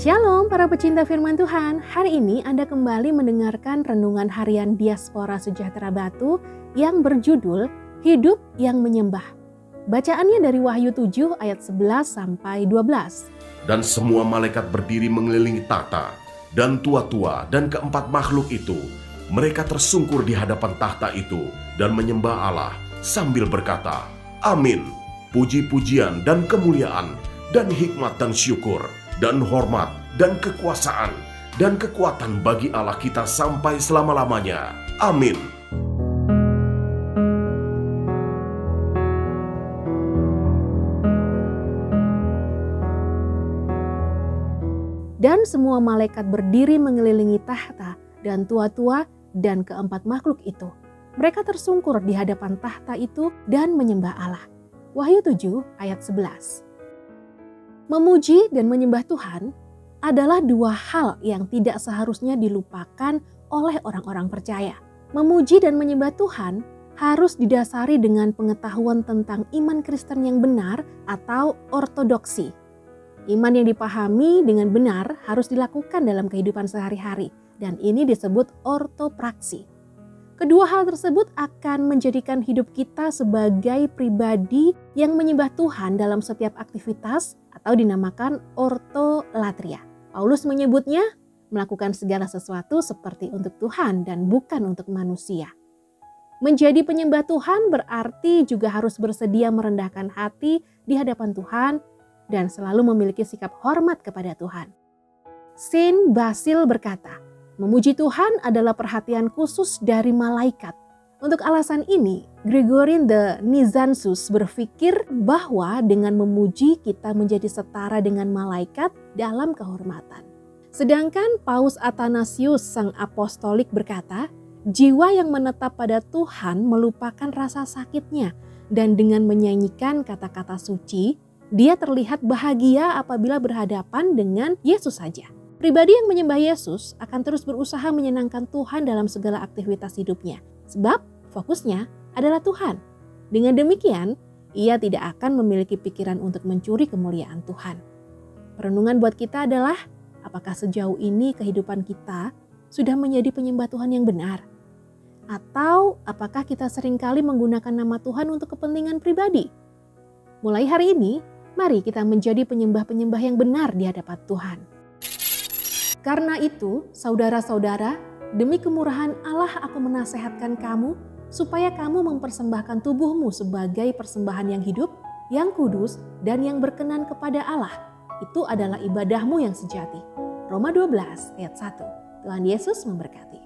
Shalom para pecinta firman Tuhan. Hari ini Anda kembali mendengarkan renungan harian Diaspora Sejahtera Batu yang berjudul Hidup yang Menyembah. Bacaannya dari Wahyu 7 ayat 11 sampai 12. Dan semua malaikat berdiri mengelilingi tahta, dan tua-tua dan keempat makhluk itu. Mereka tersungkur di hadapan tahta itu dan menyembah Allah sambil berkata, Amin. Puji-pujian dan kemuliaan dan hikmat dan syukur dan hormat dan kekuasaan dan kekuatan bagi Allah kita sampai selama-lamanya. Amin. Dan semua malaikat berdiri mengelilingi tahta dan tua-tua dan keempat makhluk itu. Mereka tersungkur di hadapan tahta itu dan menyembah Allah. Wahyu 7 ayat 11. Memuji dan menyembah Tuhan adalah dua hal yang tidak seharusnya dilupakan oleh orang-orang percaya. Memuji dan menyembah Tuhan harus didasari dengan pengetahuan tentang iman Kristen yang benar atau ortodoksi. Iman yang dipahami dengan benar harus dilakukan dalam kehidupan sehari-hari dan ini disebut ortopraksi. Kedua hal tersebut akan menjadikan hidup kita sebagai pribadi yang menyembah Tuhan dalam setiap aktivitas atau dinamakan ortolatria. Paulus menyebutnya melakukan segala sesuatu seperti untuk Tuhan dan bukan untuk manusia. Menjadi penyembah Tuhan berarti juga harus bersedia merendahkan hati di hadapan Tuhan dan selalu memiliki sikap hormat kepada Tuhan. Saint Basil berkata, memuji Tuhan adalah perhatian khusus dari malaikat untuk alasan ini, Gregorin the Nizansus berpikir bahwa dengan memuji kita menjadi setara dengan malaikat dalam kehormatan. Sedangkan Paus Athanasius sang apostolik berkata, jiwa yang menetap pada Tuhan melupakan rasa sakitnya dan dengan menyanyikan kata-kata suci, dia terlihat bahagia apabila berhadapan dengan Yesus saja. Pribadi yang menyembah Yesus akan terus berusaha menyenangkan Tuhan dalam segala aktivitas hidupnya. Sebab fokusnya adalah Tuhan. Dengan demikian, ia tidak akan memiliki pikiran untuk mencuri kemuliaan Tuhan. Perenungan buat kita adalah apakah sejauh ini kehidupan kita sudah menjadi penyembah Tuhan yang benar? Atau apakah kita sering kali menggunakan nama Tuhan untuk kepentingan pribadi? Mulai hari ini, mari kita menjadi penyembah-penyembah yang benar di hadapan Tuhan. Karena itu, saudara-saudara, Demi kemurahan Allah aku menasehatkan kamu supaya kamu mempersembahkan tubuhmu sebagai persembahan yang hidup, yang kudus, dan yang berkenan kepada Allah. Itu adalah ibadahmu yang sejati. Roma 12 ayat 1. Tuhan Yesus memberkati.